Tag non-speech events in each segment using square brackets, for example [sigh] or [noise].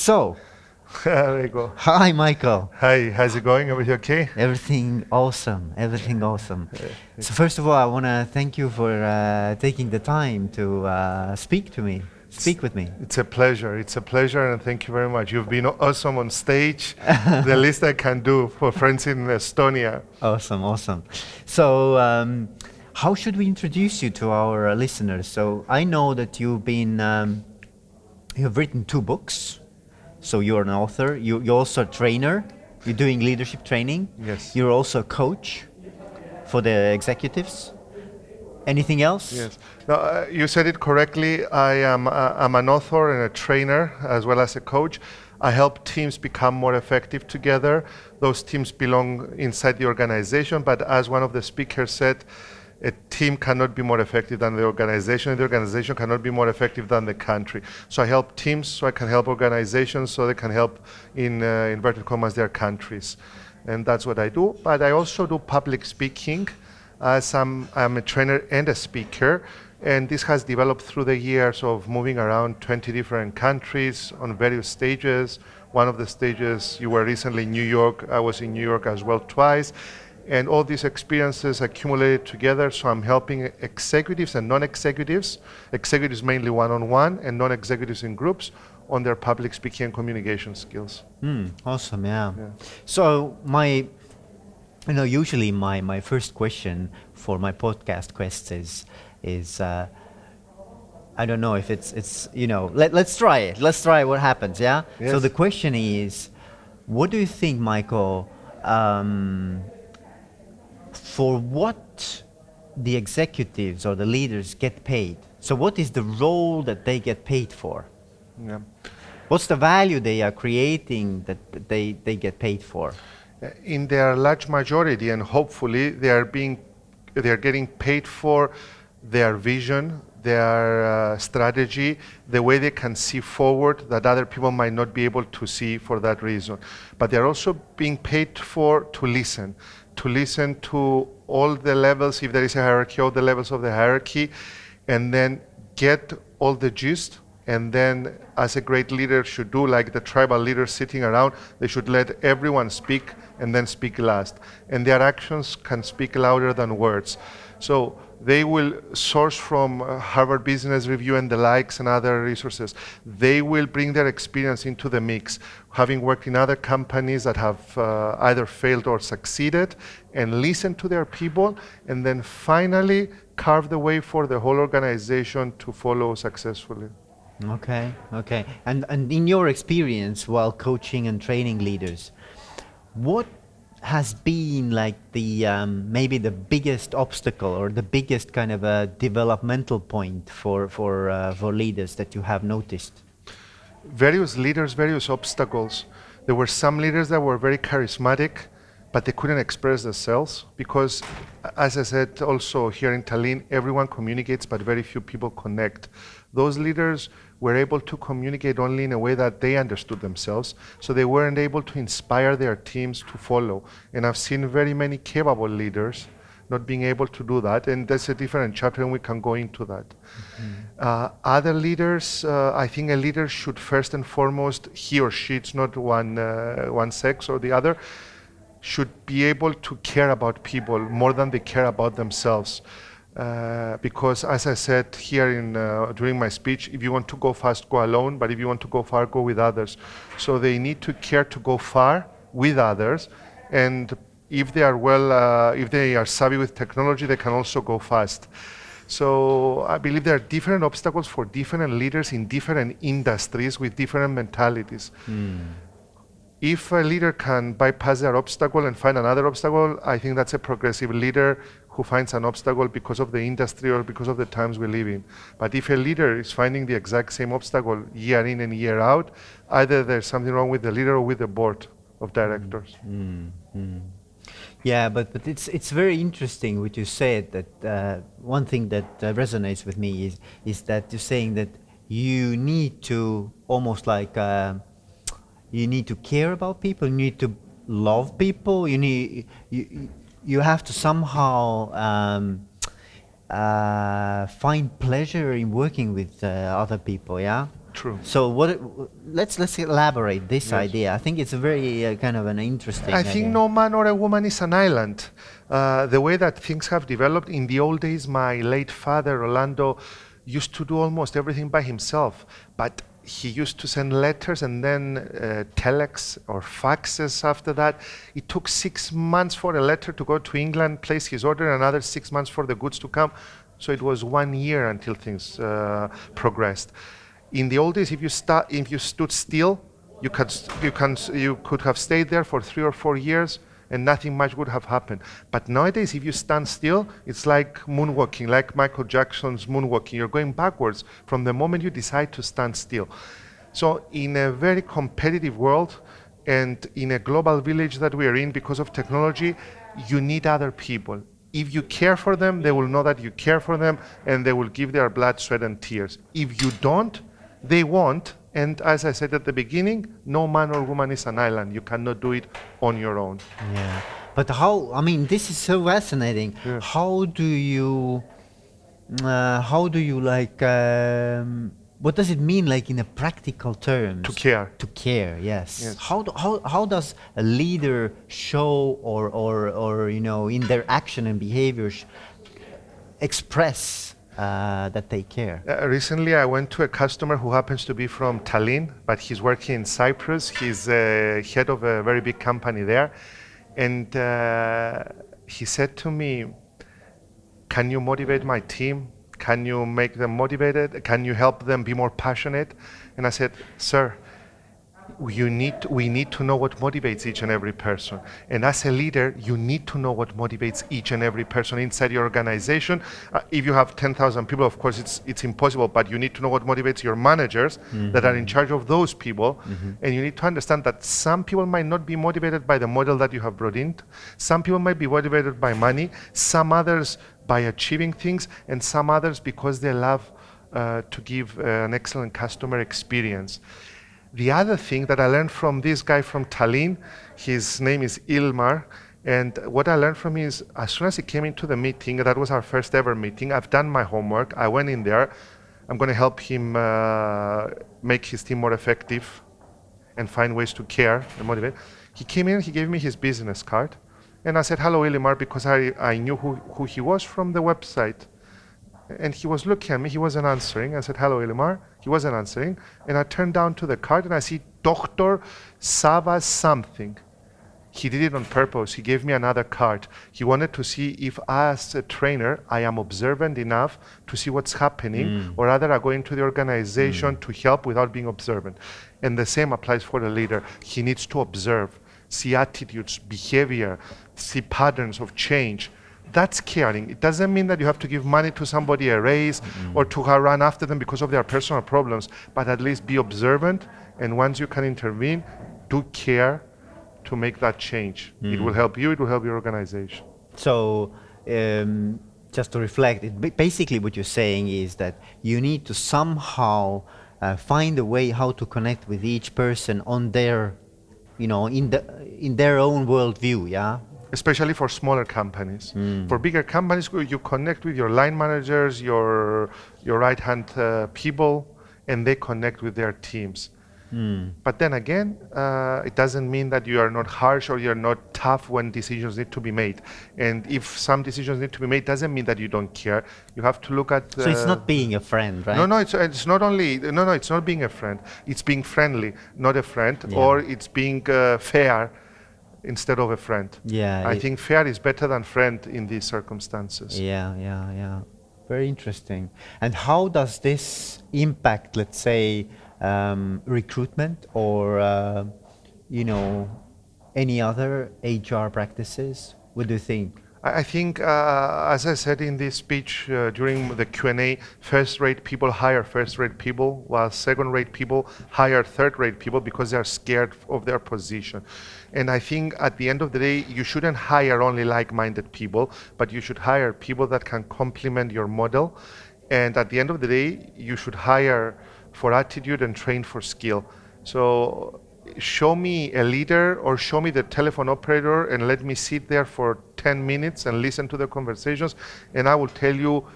So, [laughs] there you hi, Michael. Hi, how's it going? Everything okay? Everything awesome. Everything awesome. So, first of all, I want to thank you for uh, taking the time to uh, speak to me, speak with me. It's a pleasure. It's a pleasure, and thank you very much. You've been awesome on stage. [laughs] the least I can do for friends in Estonia. Awesome, awesome. So, um, how should we introduce you to our uh, listeners? So, I know that you've been, um, you have written two books. So, you're an author. You, you're also a trainer. You're doing leadership training. Yes. You're also a coach for the executives. Anything else? Yes. No, uh, you said it correctly. I am uh, I'm an author and a trainer as well as a coach. I help teams become more effective together. Those teams belong inside the organization, but as one of the speakers said, a team cannot be more effective than the organization, and the organization cannot be more effective than the country. So I help teams, so I can help organizations, so they can help in uh, inverted commas their countries, and that's what I do. But I also do public speaking, as I'm, I'm a trainer and a speaker. And this has developed through the years of moving around 20 different countries on various stages. One of the stages, you were recently in New York, I was in New York as well twice and all these experiences accumulated together. So I'm helping executives and non-executives, executives mainly one-on-one, and non-executives in groups on their public speaking and communication skills. Mm, awesome, yeah. Yeah. So my, you know, usually my, my first question for my podcast quests is, is uh, I don't know if it's, it's you know, let, let's try it. Let's try what happens, yeah? So the question is, what do you think, Michael, um, for what the executives or the leaders get paid? So what is the role that they get paid for? Yeah. What's the value they are creating that they, they get paid for? in their large majority and hopefully they are being they are getting paid for their vision their uh, strategy the way they can see forward that other people might not be able to see for that reason but they're also being paid for to listen to listen to all the levels if there is a hierarchy all the levels of the hierarchy and then get all the gist and then as a great leader should do like the tribal leaders sitting around they should let everyone speak and then speak last. And their actions can speak louder than words. So they will source from uh, harvard business review and the likes and other resources. They will bring their experience into the mix. Having worked in other companies that have uh, either failed or succeeded and listen to their people and then finally carve the way for the whole organization to follow successfully. Okay, okay. And and in your experience while coaching and training leaders, what has been like the um, maybe the biggest obstacle or the biggest kind of a developmental point for for uh, for leaders that you have noticed? various leaders, various obstacles. There were some leaders that were very charismatic, but they couldn't express themselves because, as I said also here in Tallinn, everyone communicates, but very few people connect. Those leaders were able to communicate only in a way that they understood themselves, so they weren't able to inspire their teams to follow. And I've seen very many capable leaders not being able to do that, and that's a different chapter, and we can go into that. Uh, other leaders, uh, I think a leader should first and foremost, he or she, it's not one, uh, one sex or the other, should be able to care about people more than they care about themselves. Uh, because, as I said here in, uh, during my speech, if you want to go fast, go alone, but if you want to go far, go with others. So they need to care to go far with others, and if they are well, uh, if they are savvy with technology, they can also go fast. So I believe there are different obstacles for different leaders in different industries with different mentalities. If a leader can bypass their obstacle and find another obstacle, I think that's a progressive leader who finds an obstacle because of the industry or because of the times we live in. But if a leader is finding the exact same obstacle year in and year out, either there's something wrong with the leader or with the board of directors. Yeah, but, but it's it's very interesting what you said. That uh, one thing that uh, resonates with me is is that you're saying that you need to almost like uh, you need to care about people. You need to love people. You need you you- you have to somehow um, uh, find pleasure in working with uh, other people. Yeah. True. So what? Let's let's elaborate this Yes. idea. I think it's a very uh, kind of an interesting. I think idea. no man or a woman is an island. Uh, the way that things have developed in the old days, my late father, Orlando used to do almost everything by himself. But he used to send letters and then uh, telex or faxes after that. It took six months for a letter to go to England, place his order, another six months for the goods to come. So it was one year until things uh, progressed. In the old days, if you, if you stood still, you could, you, can, you could have stayed there for three or four years and nothing much would have happened. But nowadays, if you stand still, it's like moonwalking, like Michael Jackson's moonwalking. You're going backwards from the moment you decide to stand still. So, in a very competitive world and in a global village that we are in, because of technology, you need other people. If you care for them, they will know that you care for them and they will give their blood, sweat, and tears. If you don't, they won't. And as I said at the beginning, no man or woman is an island. You cannot do it on your own. Yeah, but how? I mean, this is so fascinating. Yeah. How do you? Uh, how do you like? Um, what does it mean, like in a practical terms? To care. To care, yes. Yes. How, do, how how does a leader show or or or you know in their action and behaviors express uh, that they care? Uh, recently, I went to a customer who happens to be from Tallinn, but he's working in Cyprus. He's uh, head of a very big company there. And uh, he said to me, Can you motivate my team? Can you make them motivated? Can you help them be more passionate? And I said, Sir, you need we need to know what motivates each and every person. And as a leader you need to know what motivates each and every person inside your organization. Uh, if you have 10,000 people of course it's it's impossible but you need to know what motivates your managers that are in charge of those people. And you need to understand that some people might not be motivated by the model that you have brought in. Some people might be motivated by money some others by achieving things and some others because they love uh, to give uh, an excellent customer experience the other thing that I learned from this guy from Tallinn, his name is Ilmar, and what I learned from him is as soon as he came into the meeting, that was our first ever meeting, I've done my homework, I went in there, I'm going to help him uh, make his team more effective and find ways to care and motivate. He came in, he gave me his business card, and I said, Hello, Ilmar, because I, I knew who, who he was from the website. And he was looking at me, he wasn't answering. I said, Hello, Ilmar. He wasn't answering. And I turned down to the card and I see Dr. Sava something. He did it on purpose. He gave me another card. He wanted to see if, as a trainer, I am observant enough to see what's happening, mm. or rather, I go into the organization mm. to help without being observant. And the same applies for the leader. He needs to observe, see attitudes, behavior, see patterns of change. That's caring. It doesn't mean that you have to give money to somebody a raise or to run after them because of their personal problems, but at least be observant. And once you can intervene, do care to make that change. It will help you, it will help your organization. So, um, just to reflect, it, basically what you're saying is that you need to somehow uh, find a way how to connect with each person on their, you know, in the in their own worldview. Yeah. Especially for smaller companies. For bigger companies, you connect with your line managers, your your right hand uh, people, and they connect with their teams. But then again, uh, it doesn't mean that you are not harsh or you're not tough when decisions need to be made. And if some decisions need to be made, doesn't mean that you don't care. You have to look at. So it's uh, not being a friend, right? no, no, it's, it's not only, no, no, it's not being a friend. It's being friendly, not a friend, Yeah. or it's being uh, fair instead of a friend. Yeah. I think fair is better than friend in these circumstances. Yeah, yeah, yeah. Very interesting. And how does this impact, let's say, um, recruitment or, uh, you know, any other HR practices? What do you think? I think, uh, as I said in this speech uh, during the Q&A, first-rate people hire first-rate people, while second-rate people hire third-rate people because they are scared of their position. And I think at the end of the day, you shouldn't hire only like-minded people, but you should hire people that can complement your model. And at the end of the day, you should hire for attitude and train for skill. So show me a leader or show me the telephone operator and let me sit there for 10 minutes and listen to the conversations and I will tell you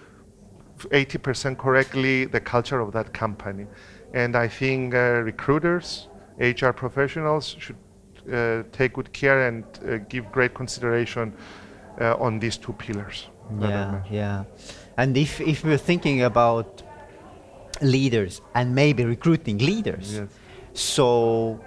80% correctly the culture of that company. And I think uh, recruiters, HR professionals should uh, take good care and uh, give great consideration uh, on these two pillars. Yeah, yeah. And if, if we're thinking about leaders and maybe recruiting leaders, Yes. so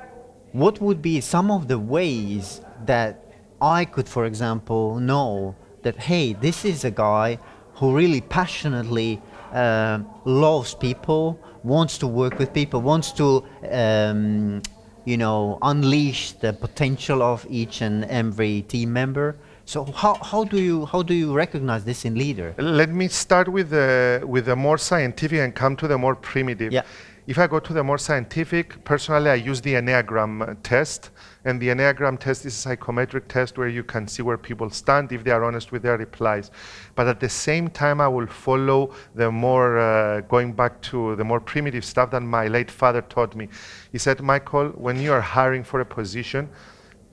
what would be some of the ways that I could, for example, know that, hey, this is a guy who really passionately uh, loves people, wants to work with people, wants to, um, you know, unleash the potential of each and every team member. So how, how do you how do you recognize this in leader? Let me start with the with the more scientific and come to the more primitive. Yeah. If I go to the more scientific, personally, I use the Enneagram test, and the Enneagram test is a psychometric test where you can see where people stand if they are honest with their replies. But at the same time, I will follow the more uh, going back to the more primitive stuff that my late father taught me. He said, Michael, when you are hiring for a position,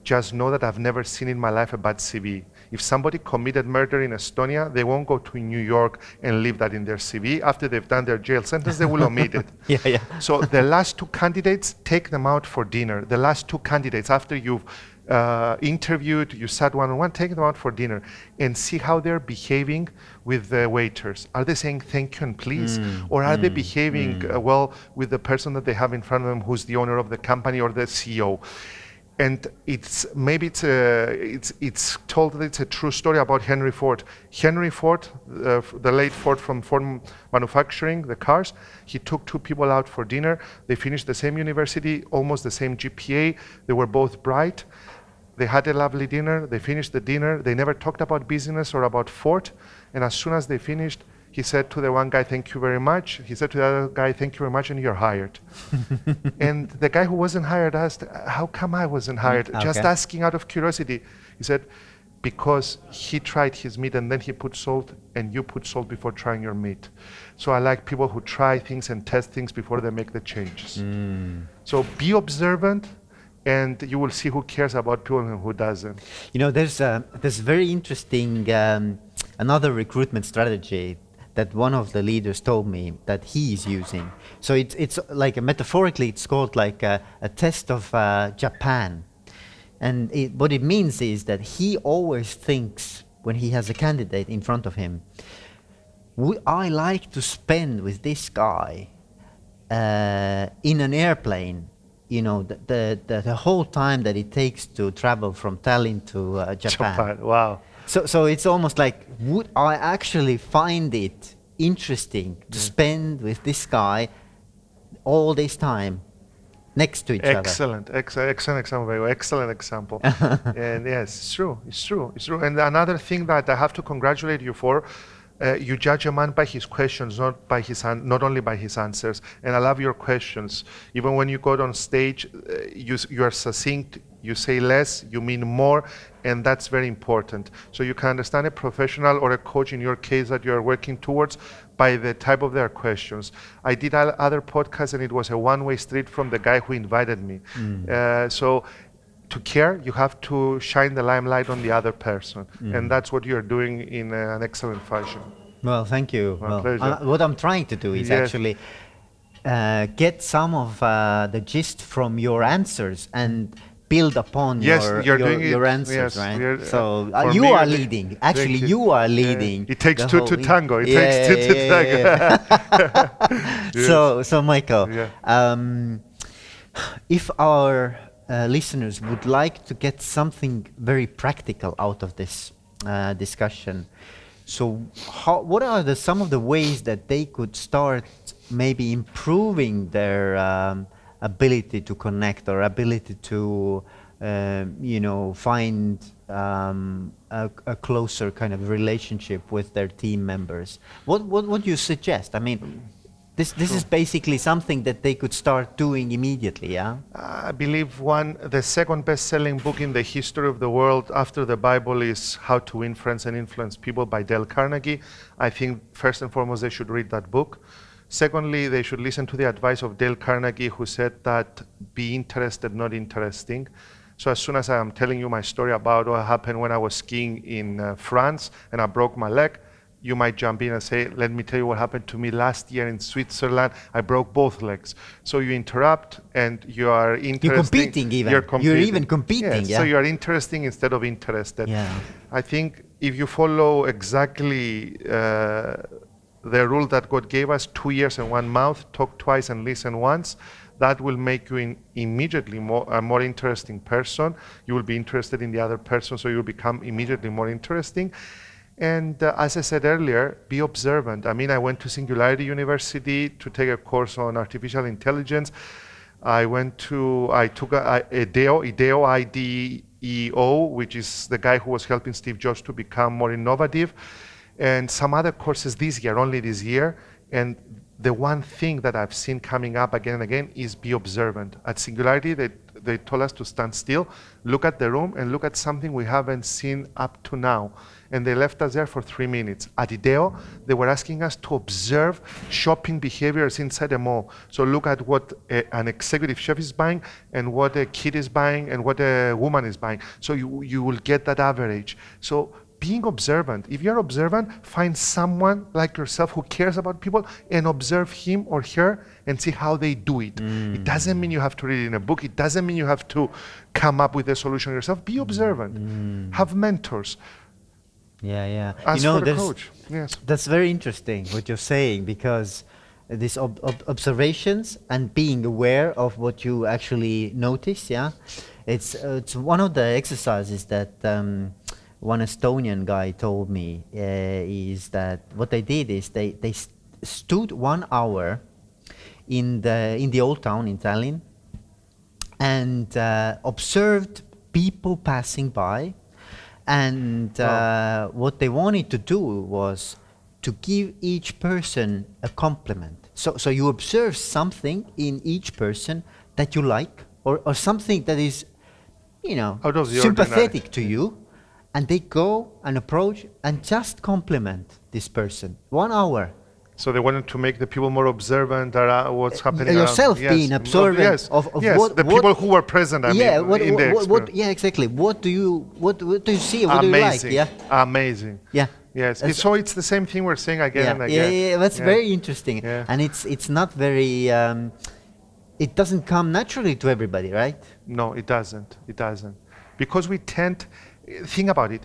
just know that I've never seen in my life a bad CV. If somebody committed murder in Estonia, they won't go to New York and leave that in their CV. After they've done their jail sentence, they will omit it. [laughs] Yeah, yeah. So the last two candidates, take them out for dinner. The last two candidates, after you've uh, interviewed, you sat one on one, take them out for dinner and see how they're behaving with the waiters. Are they saying thank you and please? or are they behaving uh, well with the person that they have in front of them who's the owner of the company or the CEO? And it's maybe it's a, it's it's told that it's a true story about Henry Ford. Henry Ford, uh, the late Ford from Ford Manufacturing, the cars, he took two people out for dinner. They finished the same university, almost the same GPA. They were both bright. They had a lovely dinner. They finished the dinner. They never talked about business or about Ford. And as soon as they finished, he said to the one guy, "Thank you very much." He said to the other guy, "Thank you very much," and you're hired. [laughs] and the guy who wasn't hired asked, "How come I wasn't hired?" Just asking out of curiosity. He said, "Because he tried his meat and then he put salt, and you put salt before trying your meat." So I like people who try things and test things before they make the changes. So be observant, and you will see who cares about people and who doesn't. You know, there's a, there's very interesting um, another recruitment strategy that one of the leaders told me that he is using. So it's it's like a, metaphorically, it's called like a, a test of uh, Japan, and it, what it means is that he always thinks when he has a candidate in front of him, would I like to spend with this guy uh, in an airplane, you know, the, the, the, the whole time that it takes to travel from Tallinn to uh, Japan. Japan. Wow. So, so it's almost like, would I actually find it interesting to mm. spend with this guy all this time next to each other? Excellent, ex- excellent example. Very. Excellent example. [laughs] and yes, it's true. It's true. It's true. And another thing that I have to congratulate you for, uh, you judge a man by his questions, not by his an- not only by his answers. And I love your questions. Even when you go on stage, uh, you you are succinct. You say less, you mean more, and that's very important. So you can understand a professional or a coach in your case that you are working towards by the type of their questions. I did other podcasts, and it was a one-way street from the guy who invited me. Uh, so to care, you have to shine the limelight on the other person, and that's what you're doing in uh, an excellent fashion. Well, thank you. My well, pleasure. uh, what I'm trying to do is Yes. actually uh, get some of uh, the gist from your answers and build upon Yes, your you're your, your answers, Yes, right? are- uh, so uh, you me, are leading. Actually, you are Yeah. leading. It takes two to tango. It Yeah, takes two to yeah, yeah, yeah. [laughs] Yes. So, so Michael, Yeah. um, if our uh, listeners would like to get something very practical out of this uh, discussion, so how, what are the some of the ways that they could start maybe improving their um, ability to connect or ability to um, you know find um, a, a closer kind of relationship with their team members? What what would you suggest? I mean. This, this is basically something that they could start doing immediately, yeah? I believe one, the second best-selling book in the history of the world after the Bible is How to Win Friends and Influence People by Dale Carnegie. I think first and foremost they should read that book. Secondly, they should listen to the advice of Dale Carnegie, who said that be interested, not interesting. So as soon as I'm telling you my story about what happened when I was skiing in uh, France and I broke my leg, you might jump in and say, Let me tell you what happened to me last year in Switzerland. I broke both legs. So you interrupt and you are interesting. You're competing even. You're, You're even competing, Yes, So you are interesting instead of interested. Yeah. I think if you follow exactly uh, the rule that God gave us two ears and one mouth, talk twice and listen once, that will make you in immediately more, a more interesting person. You will be interested in the other person, so you will become immediately more interesting. And uh, as I said earlier, be observant. I mean, I went to Singularity University to take a course on artificial intelligence. I went to, I took a, a IDEO, IDEO, I-D-E-O, which is the guy who was helping Steve Jobs to become more innovative, and some other courses this year, only this year. And the one thing that I've seen coming up again and again is be observant. At Singularity, they, they told us to stand still, look at the room, and look at something we haven't seen up to now. And they left us there for three minutes. At IDEO, they were asking us to observe shopping behaviors inside a mall. So look at what a, an executive chef is buying, and what a kid is buying, and what a woman is buying. So you, you will get that average. So being observant. If you're observant, find someone like yourself who cares about people and observe him or her and see how they do it. It doesn't mean you have to read it in a book. It doesn't mean you have to come up with a solution yourself. Be observant. Have mentors. Yeah, yeah. Ask you know, for the coach. Yes. That's very interesting what you're saying because these ob- ob- observations and being aware of what you actually notice, yeah, it's uh, it's one of the exercises that um, one Estonian guy told me uh, is that what they did is they they st- stood one hour in the in the old town in Tallinn and uh, observed people passing by and uh, what they wanted to do was to give each person a compliment. So so you observe something in each person that you like or, or something that is you know Out of the sympathetic to you and they go and approach and just compliment this person one hour So they wanted to make the people more observant around what's happening. around- yourself Yes, being mm, observant yes, of, of yes, what the what- people who were present. I yeah, mean, what, in the what, what, yeah, exactly. What do you what what do you see? What do you like? Amazing. Yeah, Amazing. yeah. Yes. That's- so it's the same thing we're saying again yeah, and yeah, again. yeah, yeah, That's Yeah. very interesting, Yeah. and it's it's not very. Um, it doesn't come naturally to everybody, right? No, it doesn't. It doesn't. Because we tend, think about it.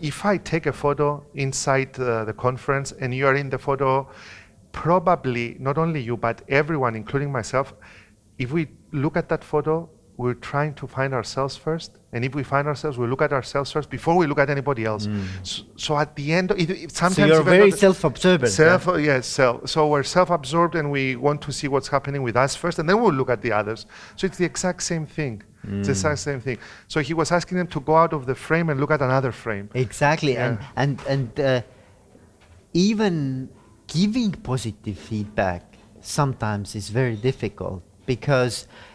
If I take a photo inside uh, the conference and you are in the photo, probably not only you, but everyone, including myself, if we look at that photo, we're trying to find ourselves first. And if we find ourselves, we look at ourselves first before we look at anybody else. So, so at the end, it, it, sometimes Mm. so you're very the- self-observant. yeah? Self, yes, self. So we're self-absorbed, and we want to see what's happening with us first, and then we'll look at the others. So it's the exact same thing. It's the exact same thing. So he was asking them to go out of the frame and look at another frame. Exactly, and and and uh, even giving positive feedback sometimes is very difficult because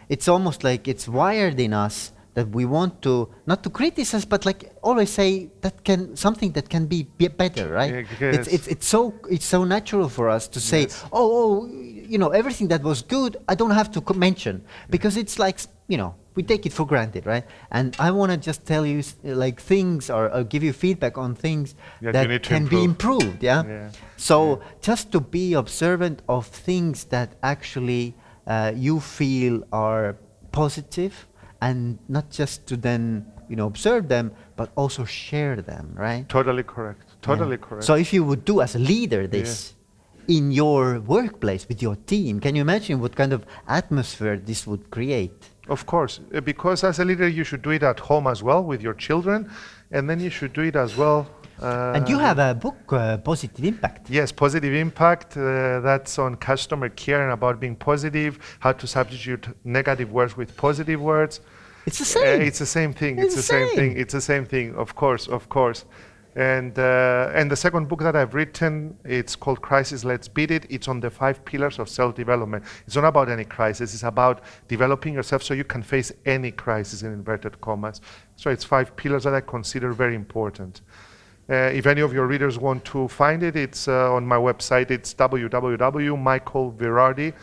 it's almost like it's wired in us that we want to not to criticize but like always say that can something that can be be better right? Yeah, it's, it's it's so it's so natural for us to say Yes. oh, oh you know everything that was good i don't have to mention. Because it's like you know we take it for granted right? And i want to just tell you like things or, or give you feedback on things That that can be improved yeah, Yeah. so just to be observant of things that actually uh, you feel are positive and not just to then you know observe them but also share them right Totally correct. Totally yeah. correct. So if you would do as a leader this in your workplace with your team, can you imagine what kind of atmosphere this would create? of course, uh, because as a leader, you should do it at home as well with your children, and then you should do it as well. Uh, and you have a book, uh, Positive Impact. Yes, positive impact. Uh, that's on customer care and about being positive, how to substitute negative words with positive words. It's the Uh, same. it's the same thing. It's It's, the the same, thing. It's the same thing. Of course, of course. And uh, and the second book that I've written, it's called Crisis. Let's Beat It. It's on the five pillars of self-development. It's not about any crisis. It's about developing yourself so you can face any crisis in inverted commas. So it's five pillars that I consider very important. Uh, if any of your readers want to find it, it's uh, on my website. It's www.michaelvirardi,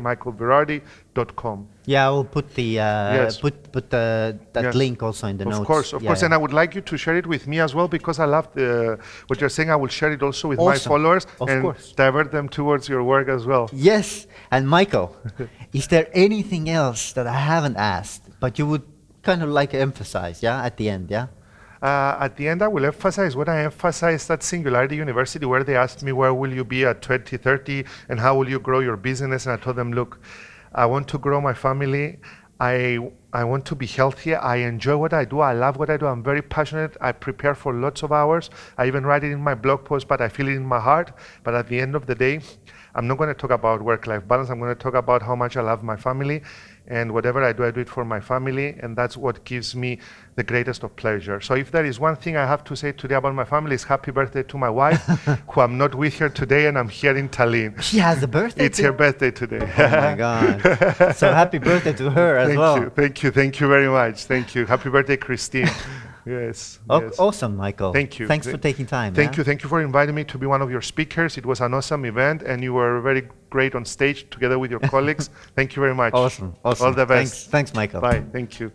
michaelvirardi.com. Yeah, I will put the uh, Yes. put put the, that Yes. link also in the Of notes. Of course, of Yeah, course, yeah. and I would like you to share it with me as well because I love the, what you're saying. I will share it also with my followers Of and course. divert them towards your work as well. Yes, and Michael, is there anything else that I haven't asked, but you would kind of like emphasize? Yeah, at the end. Yeah. Uh, at the end, I will emphasize what I emphasized at Singularity University, where they asked me, Where will you be at 2030 and how will you grow your business? And I told them, Look, I want to grow my family. I, I want to be healthy. I enjoy what I do. I love what I do. I'm very passionate. I prepare for lots of hours. I even write it in my blog post, but I feel it in my heart. But at the end of the day, I'm not going to talk about work life balance. I'm going to talk about how much I love my family. And whatever I do, I do it for my family. And that's what gives me the greatest of pleasure. So if there is one thing I have to say today about my family, is happy birthday to my wife, [laughs] who I'm not with here today, and I'm here in Tallinn. She has a birthday. It's too? her birthday today. Oh my [laughs] God! so happy birthday to her as thank well. Thank you, thank you, thank you very much. Thank you. Happy birthday, Christine. [laughs] yes. Oh, yes. Awesome, Michael. Thank you. Thanks for taking time. Thank you. Thank you for inviting me to be one of your speakers. It was an awesome event, and you were very great on stage together with your colleagues. [laughs] Thank you very much. Awesome. Awesome. All the best. Thanks, thanks Michael. Bye. Thank you.